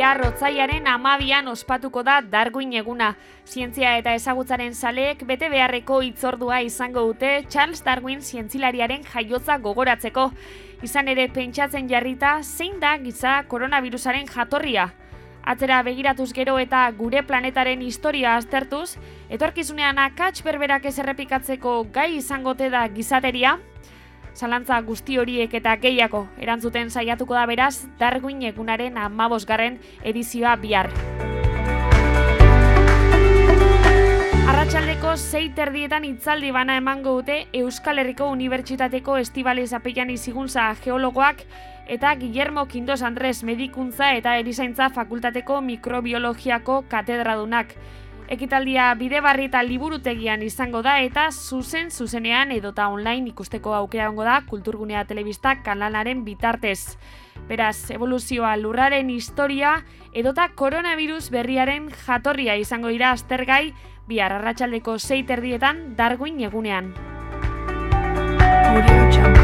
urtarriaren amabian ospatuko da Darwin eguna. Zientzia eta ezagutzaren saleek bete beharreko itzordua izango dute Charles Darwin zientzilariaren jaiotza gogoratzeko. Izan ere pentsatzen jarrita zein da giza koronavirusaren jatorria. Atzera begiratuz gero eta gure planetaren historia aztertuz, etorkizunean akats berberak ez errepikatzeko gai izangote da gizateria, Zalantza guzti horiek eta gehiago erantzuten saiatuko da beraz Darwin egunaren amabosgarren edizioa bihar. Arratxaldeko zei terdietan itzaldi bana emango dute Euskal Herriko Unibertsitateko Estibaliz Apeian iziguntza geologoak eta Guillermo Quintos Andres Medikuntza eta Erizaintza Fakultateko Mikrobiologiako katedradunak. Ekitaldia bide barri eta liburutegian izango da eta zuzen zuzenean edota online ikusteko aukera ongo da kulturgunea telebista kanalaren bitartez. Beraz, evoluzioa lurraren historia edota koronavirus berriaren jatorria izango dira aztergai bihar arratsaldeko 6 erdietan Darwin egunean. Audio